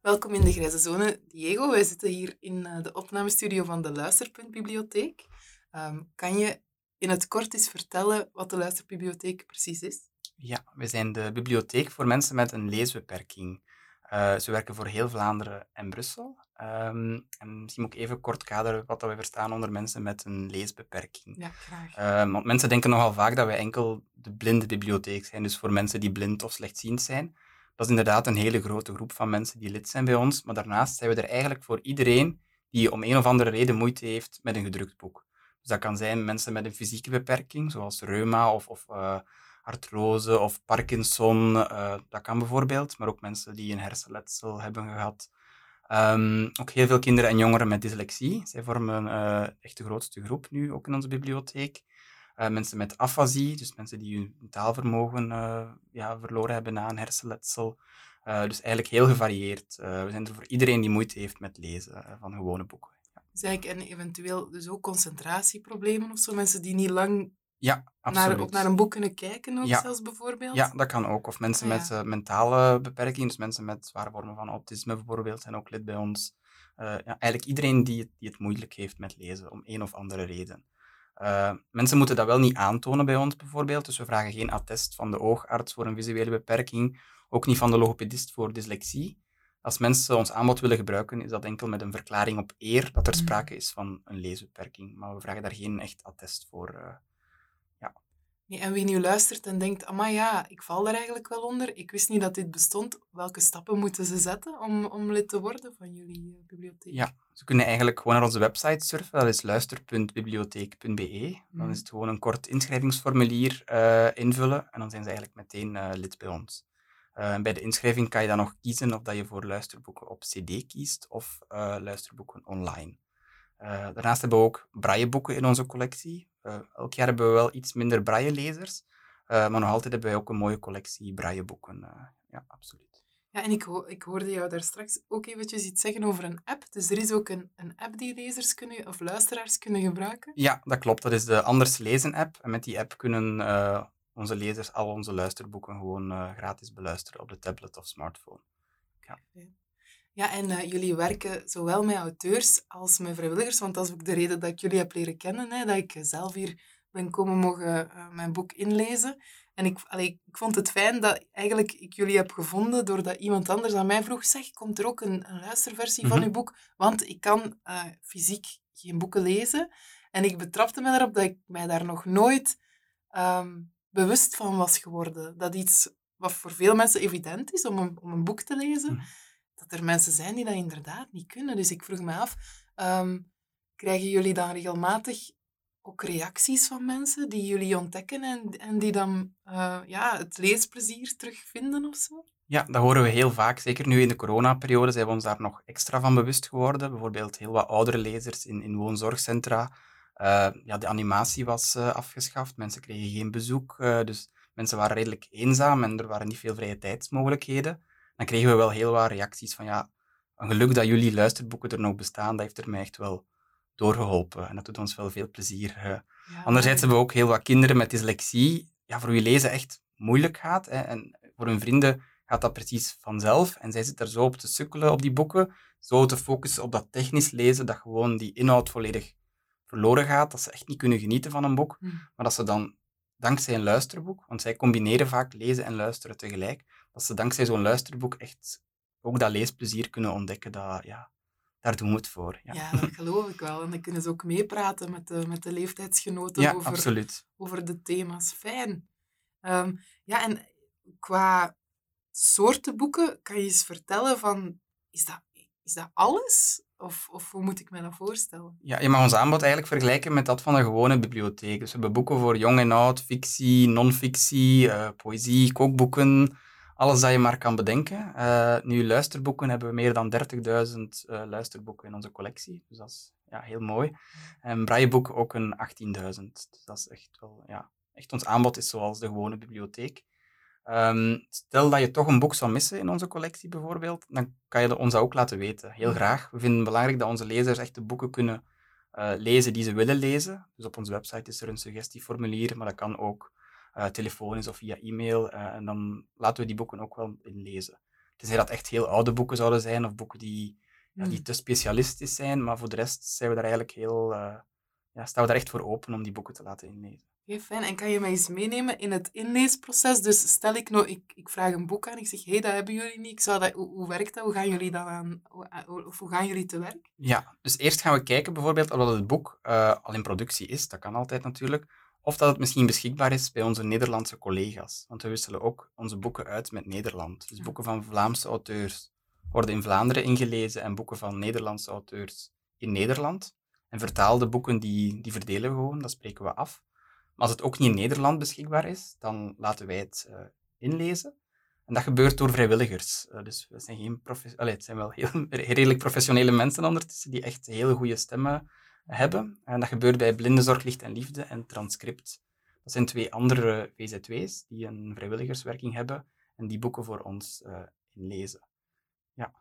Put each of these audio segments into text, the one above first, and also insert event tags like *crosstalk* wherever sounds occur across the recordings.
Welkom in de Grijze Zone, Diego. Wij zitten hier in eh, de opnamestudio van de Luisterpuntbibliotheek. Um, kan je in het kort eens vertellen wat de Luisterbibliotheek precies is? Ja, we zijn de bibliotheek voor mensen met een leesbeperking. Uh, ze werken voor heel Vlaanderen en Brussel. Um, en misschien ik even kort kaderen wat we verstaan onder mensen met een leesbeperking. Ja, graag. Um, want mensen denken nogal vaak dat wij enkel de blinde bibliotheek zijn, dus voor mensen die blind of slechtziend zijn. Dat is inderdaad een hele grote groep van mensen die lid zijn bij ons, maar daarnaast zijn we er eigenlijk voor iedereen die om een of andere reden moeite heeft met een gedrukt boek. Dus dat kan zijn mensen met een fysieke beperking, zoals reuma of, of uh, artrose of Parkinson. Uh, dat kan bijvoorbeeld, maar ook mensen die een hersenletsel hebben gehad. Um, ook heel veel kinderen en jongeren met dyslexie. Zij vormen uh, echt de grootste groep nu, ook in onze bibliotheek. Uh, mensen met afasie, dus mensen die hun taalvermogen uh, ja, verloren hebben na een hersenletsel. Uh, dus eigenlijk heel gevarieerd. we zijn er voor iedereen die moeite heeft met lezen van gewone boeken. Ja. Dus en eventueel dus ook concentratieproblemen of zo? Mensen die niet lang ja, absoluut. Naar, naar een boek kunnen kijken ook ja. zelfs bijvoorbeeld? Ja, dat kan ook. Of mensen ja. met mentale beperkingen, dus mensen met zware vormen van autisme bijvoorbeeld, zijn ook lid bij ons. ja, eigenlijk iedereen die het, die het moeilijk heeft met lezen, om een of andere reden. Uh, mensen moeten dat wel niet aantonen bij ons bijvoorbeeld, dus we vragen geen attest van de oogarts voor een visuele beperking, ook niet van de logopedist voor dyslexie. Als mensen ons aanbod willen gebruiken, is dat enkel met een verklaring op eer dat er mm. sprake is van een leesbeperking. Maar we vragen daar geen echt attest voor. Uh, ja. Nee, en wie nu luistert en denkt, ah ja, ik val er eigenlijk wel onder, ik wist niet dat dit bestond, welke stappen moeten ze zetten om, om lid te worden van jullie uh, bibliotheek? Ja, ze kunnen eigenlijk gewoon naar onze website surfen, dat is luister.bibliotheek.be. Dan mm. is het gewoon een kort inschrijvingsformulier uh, invullen en dan zijn ze eigenlijk meteen uh, lid bij ons. Uh, bij de inschrijving kan je dan nog kiezen of dat je voor luisterboeken op cd kiest of luisterboeken online. daarnaast hebben we ook brailleboeken in onze collectie. Elk jaar hebben we wel iets minder braillelezers, maar nog altijd hebben wij ook een mooie collectie brailleboeken. ja, absoluut. Ja, en ik, ho ik hoorde jou daar straks ook eventjes iets zeggen over een app. Dus er is ook een, een app die lezers kunnen, of luisteraars kunnen gebruiken? Ja, dat klopt. Dat is de Anders Lezen app. En met die app kunnen uh, onze lezers al onze luisterboeken gewoon uh, gratis beluisteren op de tablet of smartphone. Ja, ja en uh, jullie werken zowel met auteurs als met vrijwilligers. Want dat is ook de reden dat ik jullie heb leren kennen. Hè, dat ik zelf hier ben komen mogen mijn boek inlezen. En ik, allee, ik vond het fijn dat eigenlijk ik jullie heb gevonden doordat iemand anders aan mij vroeg, zeg, komt er ook een, een luisterversie van mhm. uw boek? Want ik kan uh, fysiek geen boeken lezen. En ik betrapte me erop dat ik mij daar nog nooit um, bewust van was geworden. Dat iets wat voor veel mensen evident is om een, om een boek te lezen, mm. Dat er mensen zijn die dat inderdaad niet kunnen. Dus ik vroeg me af, um, krijgen jullie dan regelmatig ook reacties van mensen die jullie ontdekken en, en die dan uh, ja, het leesplezier terugvinden of zo? Ja, dat horen we heel vaak. Zeker nu in de coronaperiode zijn we ons daar nog extra van bewust geworden. Bijvoorbeeld heel wat oudere lezers in, in woonzorgcentra. Uh, ja, de animatie was uh, afgeschaft, mensen kregen geen bezoek, dus mensen waren redelijk eenzaam en er waren niet veel vrije tijdsmogelijkheden. Dan kregen we wel heel wat reacties van ja, een geluk dat jullie luisterboeken er nog bestaan, dat heeft er mij echt wel doorgeholpen. En dat doet ons wel veel plezier. Ja. Anderzijds hebben we ook heel wat kinderen met dyslexie, ja, voor wie lezen echt moeilijk gaat. Hè. En voor hun vrienden gaat dat precies vanzelf. En zij zitten er zo op te sukkelen op die boeken, zo te focussen op dat technisch lezen, dat gewoon die inhoud volledig verloren gaat, dat ze echt niet kunnen genieten van een boek, hm. maar dat ze dan dankzij een luisterboek, want zij combineren vaak lezen en luisteren tegelijk, dat ze dankzij zo'n luisterboek echt ook dat leesplezier kunnen ontdekken dat, ja, daar doen we het voor. Ja, ja dat geloof ik wel. En dan kunnen ze ook meepraten met de, met de leeftijdsgenoten ja over, absoluut. over de thema's. Fijn. Ehm, ja, en qua soorten boeken, kan je eens vertellen van, is dat, is dat alles? Of, of hoe moet ik me dat voorstellen? Ja, je mag ons aanbod eigenlijk vergelijken met dat van een gewone bibliotheek. Dus we hebben boeken voor jong en oud, fictie, non-fictie, uh, poëzie, kookboeken, alles dat je maar kan bedenken. Uh, nu, luisterboeken hebben we meer dan 30.000 uh, luisterboeken in onze collectie. Dus dat is ja, heel mooi. En brailleboeken ook een 18.000. Dus dat is echt wel, ja, echt ons aanbod is zoals de gewone bibliotheek. Um, stel dat je toch een boek zou missen in onze collectie bijvoorbeeld, dan kan je ons dat ook laten weten. Heel graag. We vinden het belangrijk dat onze lezers echt de boeken kunnen uh, lezen die ze willen lezen. Dus op onze website is er een suggestieformulier, maar dat kan ook uh, telefonisch of via e-mail. Uh, en dan laten we die boeken ook wel inlezen. Tenzij dat echt heel oude boeken zouden zijn of boeken die, ja, die hmm. te specialistisch zijn, maar voor de rest zijn we daar eigenlijk heel, ja, staan we daar echt voor open om die boeken te laten inlezen. Heel fijn. En kan je mij eens meenemen in het inleesproces? Dus stel ik nou, ik, ik vraag een boek aan, ik zeg, hé, hey, dat hebben jullie niet. Ik zou dat, hoe, hoe werkt dat? Hoe gaan jullie dat aan, of hoe gaan jullie te werk? Ja, dus eerst gaan we kijken bijvoorbeeld of het boek uh, al in productie is. Dat kan altijd natuurlijk. Of dat het misschien beschikbaar is bij onze Nederlandse collega's. Want we wisselen ook onze boeken uit met Nederland. Dus boeken van Vlaamse auteurs worden in Vlaanderen ingelezen en boeken van Nederlandse auteurs in Nederland. En vertaalde boeken, die, die verdelen we gewoon, dat spreken we af. Maar als het ook niet in Nederland beschikbaar is, dan laten wij het uh, inlezen. En dat gebeurt door vrijwilligers. Uh, dus we zijn geen Allee, het zijn wel heel, *laughs* redelijk professionele mensen ondertussen die echt hele goede stemmen hebben. En dat gebeurt bij Blindenzorg, Licht en Liefde en Transcript. Dat zijn twee andere VZW's die een vrijwilligerswerking hebben en die boeken voor ons uh, inlezen. Ja.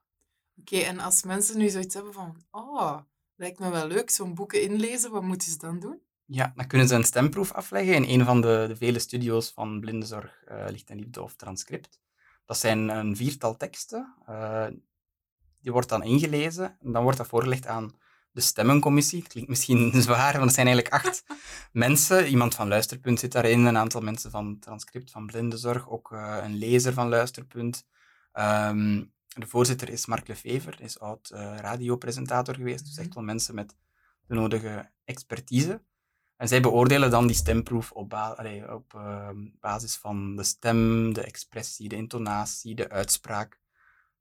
Oké, en als mensen nu zoiets hebben van, oh, lijkt me wel leuk, zo'n boeken inlezen, wat moeten ze dan doen? Ja, dan kunnen ze een stemproef afleggen in een van de, de vele studio's van Blindenzorg, uh, Licht en Liefde of Transcript. Dat zijn een viertal teksten. Uh, die wordt dan ingelezen en dan wordt dat voorgelegd aan de stemmencommissie. Het klinkt misschien *laughs* zwaar, want er zijn eigenlijk acht *laughs* mensen. Iemand van Luisterpunt zit daarin, een aantal mensen van Transcript, van Blindenzorg, ook uh, een lezer van Luisterpunt. Um, de voorzitter is Mark Lefever, is oud radiopresentator geweest. Dus echt mhm. wel mensen met de nodige expertise. En zij beoordelen dan die stemproef op, op uh, basis van de stem, de expressie, de intonatie, de uitspraak.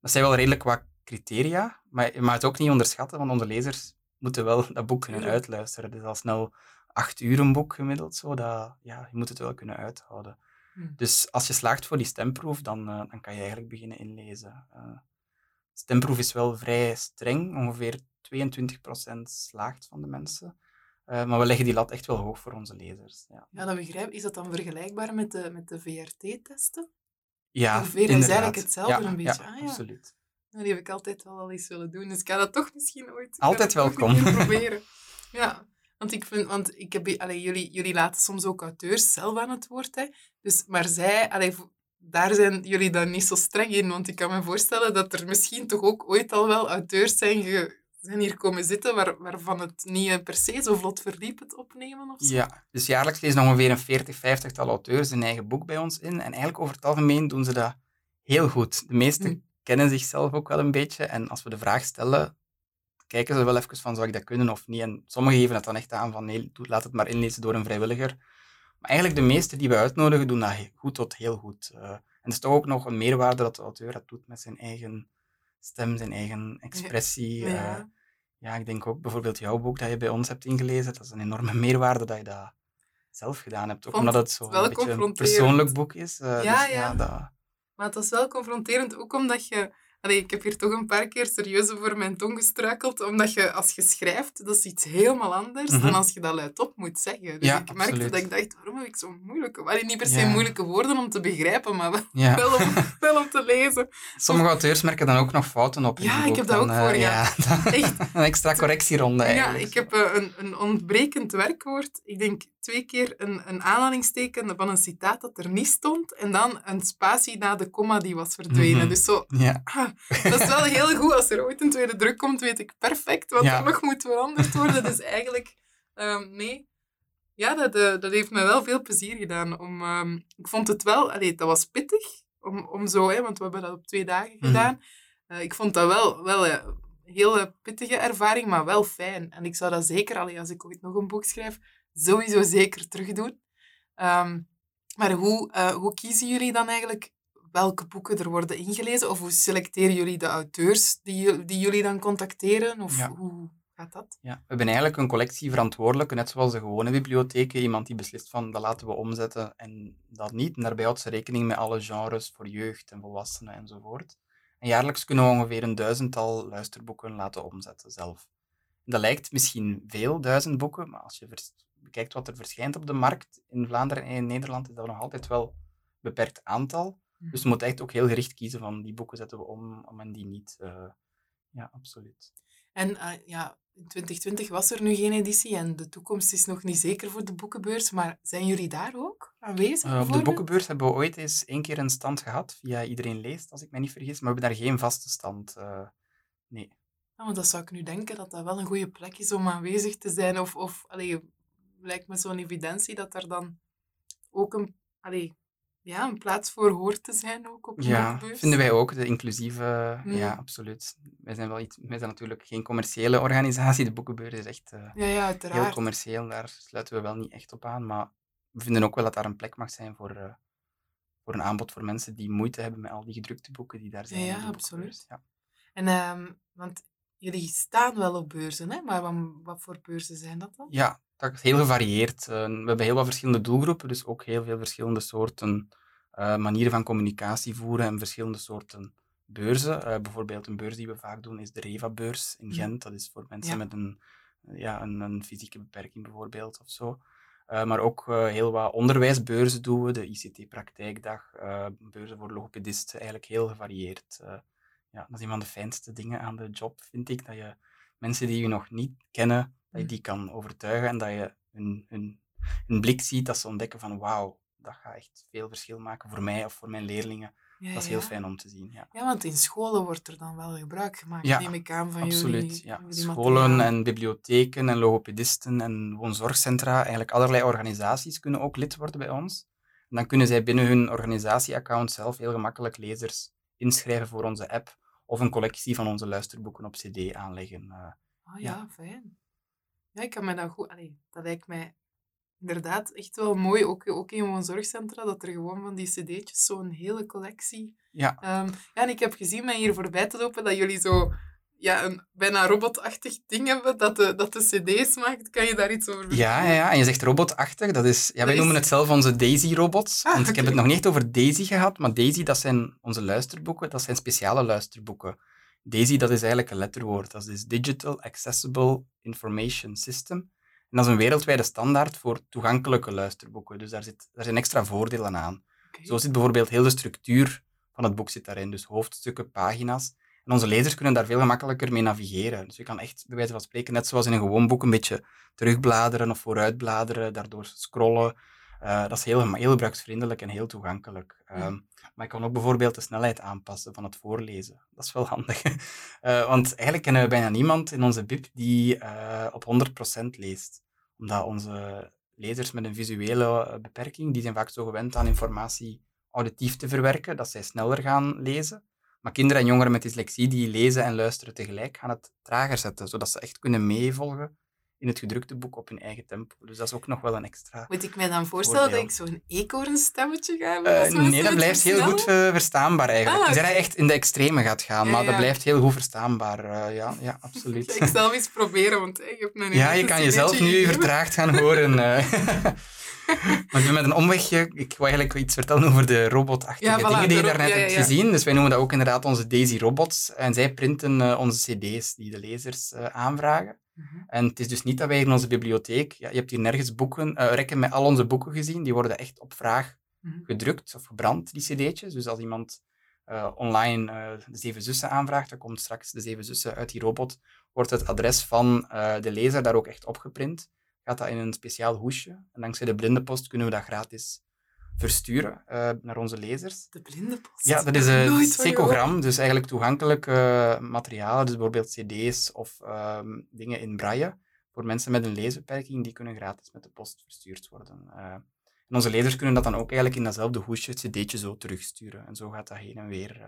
Dat zijn wel redelijk wat criteria, maar je mag het ook niet onderschatten, want onze lezers moeten wel dat boek kunnen uitluisteren. Het is al snel acht uur een boek gemiddeld, zo, dat, ja, je moet het wel kunnen uithouden. Hmm. Dus als je slaagt voor die stemproef, dan, uh, dan kan je eigenlijk beginnen inlezen. Uh, de stemproef is wel vrij streng, ongeveer 22% slaagt van de mensen. Uh, maar we leggen die lat echt wel hoog voor onze lezers. Ja, ja dat begrijp Is dat dan vergelijkbaar met de, met de VRT-testen? Ja, Ongeveer is eigenlijk hetzelfde ja, een beetje. Ja, ah, ja, absoluut. Nou, die heb ik altijd wel al eens willen doen, dus ik ga dat toch misschien ooit altijd welkom. *laughs* proberen. Ja, want ik vind, want ik heb, allee, jullie, jullie laten soms ook auteurs zelf aan het woord, hè. Dus, maar zij, allee, daar zijn jullie dan niet zo streng in, want ik kan me voorstellen dat er misschien toch ook ooit al wel auteurs zijn ge, zijn hier komen zitten waar, waarvan het niet per se zo vlot verliep, het opnemen of zo? Ja, dus jaarlijks lezen ongeveer een 40, 50 tal auteurs een eigen boek bij ons in. En eigenlijk over het algemeen doen ze dat heel goed. De meesten hm. Kennen zichzelf ook wel een beetje. En als we de vraag stellen, kijken ze wel even van, zou ik dat kunnen of niet? En sommigen geven het dan echt aan van, nee, laat het maar inlezen door een vrijwilliger. Maar eigenlijk de meeste die we uitnodigen, doen dat goed tot heel goed. Uh, en het is toch ook nog een meerwaarde dat de auteur dat doet met zijn eigen stem, zijn eigen expressie. Ja. Uh, ja, ik denk ook bijvoorbeeld jouw boek dat je bij ons hebt ingelezen, dat is een enorme meerwaarde dat je dat zelf gedaan hebt. Ook omdat het zo een beetje een persoonlijk boek is. Uh, ja, dus, ja. ja dat... Maar het was wel confronterend, ook omdat je Allee, ik heb hier toch een paar keer serieus over mijn tong gestruikeld, omdat je als je schrijft, dat is iets helemaal anders dan mhm. als je dat luidop moet zeggen. Dus ik merkte dat ik dacht, waarom heb ik zo moeilijke... Allee, niet per se moeilijke woorden om te begrijpen, maar wel, om, *laughs* wel om te lezen. Sommige auteurs merken dan ook nog fouten op. Ja, ik heb dat ook voor, ja. *laughs* Echt. Een extra correctieronde eigenlijk. Ja, ik heb uh, een, een ontbrekend werkwoord. Ik denk twee keer een, een aanhalingsteken van een citaat dat er niet stond en dan een spatie na de komma die was verdwenen. Mhm. Dus zo... Ja. Ah, *laughs* dat is wel heel goed. Als er ooit een tweede druk komt, weet ik perfect wat er nog moet veranderd worden. Dus eigenlijk, um, nee. Ja, dat, uh, dat heeft me wel veel plezier gedaan. Om, um, ik vond het wel, allee, dat was pittig om, om zo, hè, want we hebben dat op twee dagen mhm. gedaan. Uh, ik vond dat wel, wel uh, hele pittige ervaring, maar wel fijn. En ik zou dat zeker, allee, als ik ooit nog een boek schrijf, sowieso zeker terugdoen. Um, maar hoe, uh, hoe kiezen jullie dan eigenlijk welke boeken er worden ingelezen? Of hoe selecteren jullie de auteurs die, die jullie dan contacteren? Of hoe gaat dat? Ja, we hebben eigenlijk een collectieverantwoordelijke, net zoals de gewone bibliotheken. Iemand die beslist van, dat laten we omzetten en dat niet. En daarbij houdt ze rekening met alle genres voor jeugd en volwassenen enzovoort. En jaarlijks kunnen we ongeveer een duizendtal luisterboeken laten omzetten zelf. Dat lijkt misschien veel, duizend boeken, maar als je bekijkt wat er verschijnt op de markt in Vlaanderen en in Nederland, is dat nog altijd wel een beperkt aantal. Mhm. Dus we moeten echt ook heel gericht kiezen van die boeken zetten we om, om en die niet. Uh, ja, absoluut. En uh, ja, in 2020 was er nu geen editie en de toekomst is nog niet zeker voor de boekenbeurs, maar zijn jullie daar ook aanwezig? Uh, op de boekenbeurs hebben we ooit eens één keer een stand gehad, via Iedereen Leest, als ik me niet vergis, maar we hebben daar geen vaste stand. nee. Want dat zou ik nu denken dat dat wel een goede plek is om aanwezig te zijn. Of, of allee, lijkt me zo'n evidentie dat er dan ook een, allee, ja, een plaats voor hoort te zijn ook op Ja, vinden wij ook, de inclusieve, mm. ja, absoluut. Wij zijn, wel iets, wij zijn natuurlijk geen commerciële organisatie, de boekenbeurs is echt uh, ja, ja, heel commercieel, daar sluiten we wel niet echt op aan, maar we vinden ook wel dat daar een plek mag zijn voor, uh, voor een aanbod voor mensen die moeite hebben met al die gedrukte boeken die daar zijn. Ja, absoluut. Ja. En, um, want jullie staan wel op beurzen, hè? maar wat, wat voor beurzen zijn dat dan? Ja, dat is heel gevarieerd. Uh, we hebben heel wat verschillende doelgroepen, dus ook heel veel verschillende soorten uh, manieren van communicatie voeren en verschillende soorten beurzen. Uh, bijvoorbeeld een beurs die we vaak doen is de Reva-beurs in. Gent. Dat is voor mensen met een, ja, een, een, fysieke beperking bijvoorbeeld of zo. maar ook heel wat onderwijsbeurzen doen we, de ICT-praktijkdag, beurzen voor logopedisten, eigenlijk heel gevarieerd. ja, dat is een van de fijnste dingen aan de job, vind ik, dat je mensen die je nog niet kennen, dat je mm. die kan overtuigen en dat je hun, hun, hun blik ziet, dat ze ontdekken van wauw, dat gaat echt veel verschil maken voor mij of voor mijn leerlingen. dat is heel fijn om te zien. Ja. ja, want in scholen wordt er dan wel gebruik gemaakt, ja, neem ik aan, van absoluut, jullie. Ja. Scholen en bibliotheken en logopedisten en woonzorgcentra, eigenlijk allerlei organisaties kunnen ook lid worden bij ons. En dan kunnen zij binnen hun organisatieaccount zelf heel gemakkelijk lezers inschrijven voor onze app of een collectie van onze luisterboeken op cd aanleggen. Uh, oh ja, fijn. Ja, ik kan me dat goed... Allee, dat lijkt mij inderdaad echt wel mooi, ook, ook in een zorgcentra, dat er gewoon van die cd'tjes zo'n hele collectie... Ja. Um, ja, en ik heb gezien, mij hier voorbij te lopen, dat jullie zo ja, een bijna robotachtig ding hebben dat de, dat de cd's maakt. Kan je daar iets over vertellen? Ja, ja, ja. en je zegt robotachtig. Dat is, ja, wij noemen het zelf onze Daisy-robots. Ah, want ik heb het nog niet over Daisy gehad, maar Daisy, dat zijn onze luisterboeken. Dat zijn speciale luisterboeken. Daisy, dat is eigenlijk een letterwoord. Dat is Digital Accessible Information System. En dat is een wereldwijde standaard voor toegankelijke luisterboeken. Dus daar, zit, daar zijn extra voordelen aan. Zo zit bijvoorbeeld heel de structuur van het boek zit daarin. Dus hoofdstukken, pagina's. En onze lezers kunnen daar veel gemakkelijker mee navigeren. Dus je kan echt, bij wijze van spreken, net zoals in een gewoon boek, een beetje terugbladeren of vooruitbladeren, daardoor scrollen. Uh, dat is heel, heel gebruiksvriendelijk en heel toegankelijk. Um, maar ik kan ook bijvoorbeeld de snelheid aanpassen van het voorlezen. Dat is wel handig. Uh, *laughs* want eigenlijk kennen we bijna niemand in onze BIP die uh, op 100% leest. Omdat onze lezers met een visuele beperking, die zijn vaak zo gewend aan informatie auditief te verwerken, dat zij sneller gaan lezen. Maar kinderen en jongeren met dyslexie die lezen en luisteren tegelijk, gaan het trager zetten, zodat ze echt kunnen meevolgen in het gedrukte boek op hun eigen tempo. Dus dat is ook nog wel een extra. Moet ik mij dan voorstellen dat ik zo'n eekhoornstemmetje ga hebben? Uh, nee, dat blijft heel goed uh, verstaanbaar eigenlijk. Ah, okay. hij echt in de extreme gaat gaan, maar dat blijft heel goed verstaanbaar. Uh, ja, ja, *laughs* absoluut. ik zal eens proberen, want ik heb mijn Ja, je kan jezelf nu vertraagd gaan horen. *laughs* maar met een omwegje, ik wil eigenlijk iets vertellen over de robotachtige ja, dingen die je daarnet hebt gezien. Dus wij noemen dat ook inderdaad onze Daisy Robots. En zij printen onze cd's die de lezers aanvragen. Mhm. En het is dus niet dat wij in onze bibliotheek, ja, je hebt hier nergens boeken, uh, rekken met al onze boeken gezien, die worden echt op vraag mhm. gedrukt of gebrand, die cd'tjes. Dus als iemand uh, online uh, de Zeven Zussen aanvraagt, dan komt straks de Zeven Zussen uit die robot, wordt het adres van de lezer daar ook echt opgeprint. Gaat dat in een speciaal hoesje. En dankzij de blindenpost kunnen we dat gratis versturen uh, naar onze lezers. De blinde post? Ja, dat is *laughs* een secogram, dus eigenlijk toegankelijke uh, materialen, dus bijvoorbeeld cd's of um, dingen in braille. Voor mensen met een leesbeperking, die kunnen gratis met de post verstuurd worden. Uh, En onze lezers kunnen dat dan ook eigenlijk in datzelfde hoesje, het cd'tje zo terugsturen. En zo gaat dat heen en weer. eh.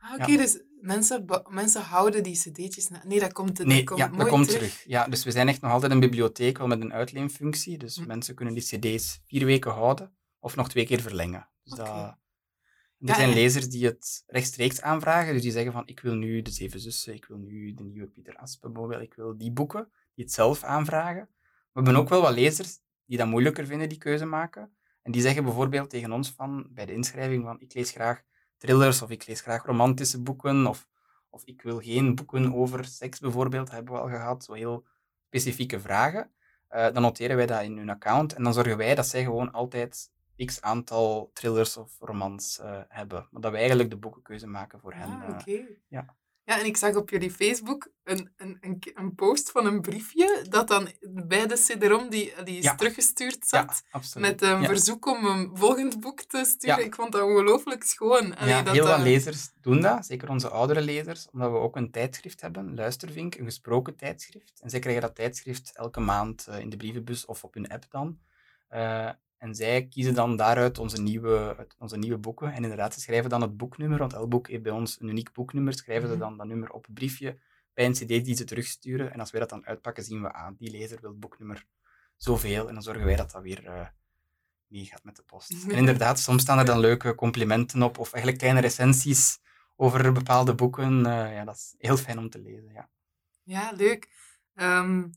Ah, Oké, dus mensen, mensen houden die cd'tjes... na- Nee, dat komt, dat Nee, komt ja, mooi dat komt terug. terug. Ja, dus we zijn echt nog altijd een bibliotheek, wel met een uitleenfunctie. Dus Hm. mensen kunnen die cd's vier weken houden of nog twee keer verlengen. Dus Oké. dat... Er Ja, zijn lezers die het rechtstreeks aanvragen. Dus die zeggen van, ik wil nu De Zeven Zussen, ik wil nu de nieuwe Pieter Aspen bijvoorbeeld, ik wil die boeken, die het zelf aanvragen. We hebben ook wel wat lezers die dat moeilijker vinden, die keuze maken. En die zeggen bijvoorbeeld tegen ons van, bij de inschrijving van, ik lees graag thrillers of ik lees graag romantische boeken of, of ik wil geen boeken over seks bijvoorbeeld, dat hebben we al gehad, zo heel specifieke vragen. Eh, dan noteren wij dat in hun account en dan zorgen wij dat zij gewoon altijd x aantal thrillers of romans eh, hebben. Maar dat wij eigenlijk de boekenkeuze maken voor hen. Ah, eh. ja. Ja, en ik zag op jullie Facebook een, een, een, een post van een briefje dat dan bij de CD-ROM die, die is Ja. teruggestuurd zat. Met een ja. verzoek om een volgend boek te sturen. Ja. Ik vond dat ongelooflijk schoon. Allee, Ja, dat, heel wat eh, lezers doen dat, zeker onze oudere lezers, omdat we ook een tijdschrift hebben, Luistervink, een gesproken tijdschrift. En zij krijgen dat tijdschrift elke maand eh, in de brievenbus of op hun app dan. En zij kiezen dan daaruit onze nieuwe, onze nieuwe boeken. En inderdaad, ze schrijven dan het boeknummer, want elk boek heeft bij ons een uniek boeknummer. Schrijven ze Mhm. dan dat nummer op een briefje bij een cd die ze terugsturen. En als wij dat dan uitpakken, zien we aan, die lezer wil het boeknummer zoveel. En dan zorgen wij dat dat weer eh meegaat met de post. En *laughs* inderdaad, soms staan er dan leuke complimenten op, of eigenlijk kleine recensies over bepaalde boeken. Eh, ja, dat is heel fijn om te lezen, ja. Ja, leuk. Ehm,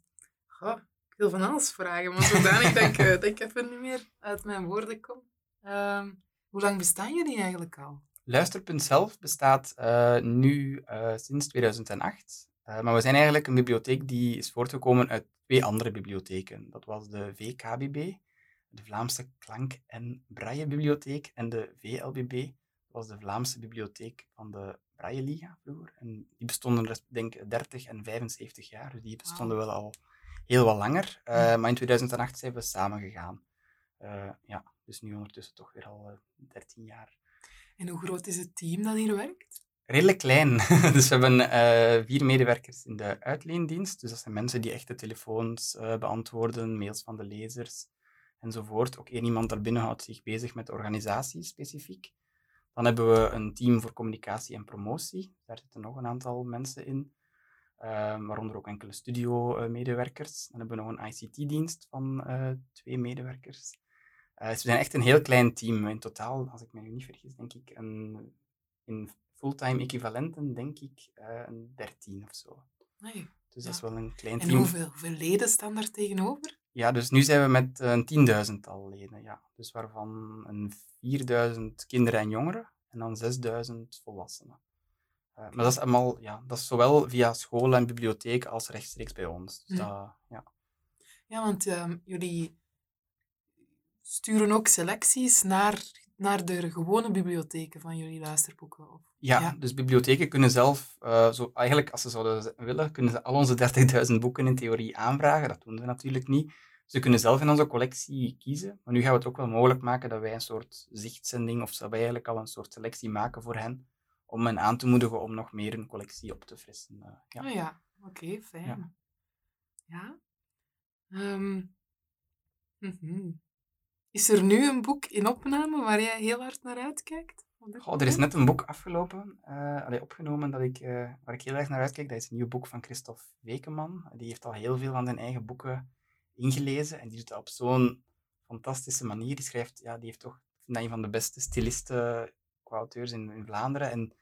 goh, ik wil van alles vragen, maar zodanig *laughs* dat ik, eh, dat ik even niet meer uit mijn woorden kom. Ehm, hoe lang bestaan jullie eigenlijk al? Luisterpunt zelf bestaat eh, nu eh, sinds 2008. Eh, maar we zijn eigenlijk een bibliotheek die is voortgekomen uit twee andere bibliotheken. Dat was de VKBB, de Vlaamse Klank- en Braillebibliotheek, en de VLBB, dat was de Vlaamse Bibliotheek van de Braille Liga vroeger. En die bestonden, denk ik, 30 en 75 jaar, dus die bestonden wel al heel wat langer. Eh. Maar in 2008 zijn we samen gegaan. Eh, ja, dus nu ondertussen toch weer al eh, 13 jaar En hoe groot is het team dat hier werkt? redelijk klein. *laughs* dus we hebben eh, vier medewerkers in de uitleendienst. Dus dat zijn mensen die echt de telefoons eh, beantwoorden, mails van de lezers enzovoort. Ook één iemand daarbinnen houdt zich bezig met de organisatie specifiek. Dan hebben we een team voor communicatie en promotie. Daar zitten nog een aantal mensen in. Eh, waaronder ook enkele studio-medewerkers. Dan hebben we nog een ICT-dienst van eh, twee medewerkers. Eh, dus we zijn echt een heel klein team. In totaal, als ik me nu niet vergis, denk ik een, in fulltime equivalenten, denk ik, eh, een 13 of zo. Nee. Dus dat is wel een klein En team. hoeveel, hoeveel leden staan daar tegenover? Ja, dus nu zijn we met eh, een tienduizendtal leden, ja. Dus waarvan een 4000 kinderen en jongeren en dan 6000 volwassenen. Eh, maar dat is allemaal, ja, dat is zowel via school en bibliotheek als rechtstreeks bij ons. Dus Hm. dat, ja. Ja, want ehm, jullie sturen ook selecties naar, naar de gewone bibliotheken van jullie luisterboeken. Of... Ja, Ja. dus bibliotheken kunnen zelf, eh, zo, eigenlijk als ze zouden willen, kunnen ze al onze 30.000 boeken in theorie aanvragen. Dat doen ze natuurlijk niet. Ze kunnen zelf in onze collectie kiezen. Maar nu gaan we het ook wel mogelijk maken dat wij een soort zichtzending, of dat wij eigenlijk al een soort selectie maken voor hen, om hen aan te moedigen om nog meer een collectie op te frissen. eh, ja. Ah ja, oké, fijn. Ja. Ja. Ehm, mhm. Is er nu een boek in opname waar jij heel hard naar uitkijkt? Goh, er is net een boek afgelopen, eh, allee, opgenomen, dat ik, eh, waar ik heel erg naar uitkijk. Dat is een nieuw boek van Christophe Wekeman. Die heeft al heel veel van zijn eigen boeken ingelezen en die doet dat op zo'n fantastische manier. Die schrijft, ja, die heeft toch, dat een van de beste stilisten qua auteurs in, in Vlaanderen. En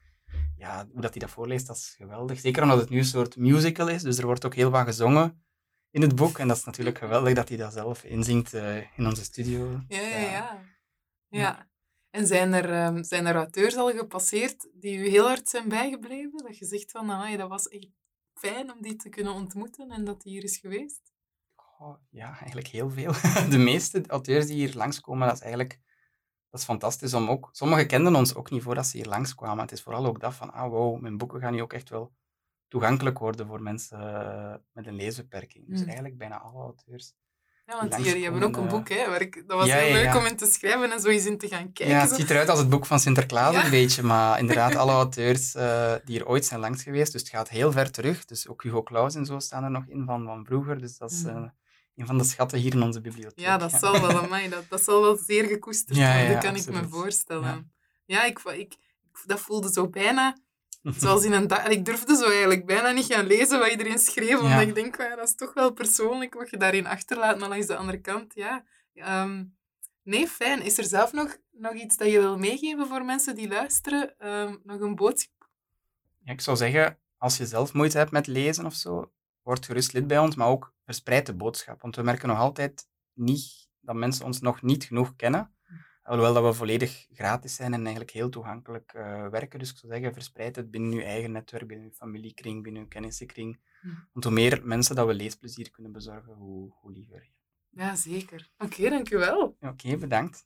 ja, hoe dat hij dat voorleest, dat is geweldig. Zeker omdat het nu een soort musical is, dus er wordt ook heel wat gezongen in het boek. En dat is natuurlijk geweldig dat hij dat zelf inzingt eh, in onze studio. Ja, ja, Ja. ja. ja. En zijn er, ehm, zijn er auteurs al gepasseerd die u heel hard zijn bijgebleven? Dat je zegt van, amai, dat was echt fijn om die te kunnen ontmoeten en dat die hier is geweest? Ja, eigenlijk heel veel. *laughs* De meeste auteurs die hier langskomen, dat is eigenlijk dat is fantastisch om ook... Sommigen kenden ons ook niet voordat ze hier langskwamen. Het is vooral ook dat van, ah wow, mijn boeken gaan nu ook echt wel toegankelijk worden voor mensen eh, met een leesbeperking. Dus Mm. eigenlijk bijna alle auteurs. Ja, want jullie hebben ook een boek, hè, waar ik, dat was Ja, heel leuk ja. om in te schrijven en zo eens in te gaan kijken. Ja, het zo. ziet eruit als het boek van Sinterklaas een beetje, maar inderdaad, *laughs* alle auteurs eh, die er ooit zijn langs geweest, dus het gaat heel ver terug. Dus ook Hugo Claus en zo staan er nog in van, van vroeger, dus dat is Mm. Een van de schatten hier in onze bibliotheek. Ja, dat zal wel, amai, dat, dat zal wel zeer gekoesterd worden, ja, kan ik me voorstellen. Ja, ik, ik, ik- dat voelde zo bijna zoals in een dag. Ik durfde zo eigenlijk bijna niet gaan lezen wat iedereen schreef, omdat ik denk, ja, dat is toch wel persoonlijk wat je daarin achterlaat, maar langs de andere kant, ja. Ehm, nee, fijn. Is er zelf nog, nog iets dat je wil meegeven voor mensen die luisteren? Ehm, nog een boodschap? Ja, ik zou zeggen, als je zelf moeite hebt met lezen of zo, word gerust lid bij ons, maar ook verspreid de boodschap. Want we merken nog altijd niet dat mensen ons nog niet genoeg kennen. Alhoewel dat we volledig gratis zijn en eigenlijk heel toegankelijk eh, werken. Dus ik zou zeggen, verspreid het binnen je eigen netwerk, binnen je familiekring, binnen je kennissenkring. Hm. Want hoe meer mensen dat we leesplezier kunnen bezorgen, hoe, hoe liever. Ja, zeker. Oké, dankjewel. Ja, Oké, bedankt.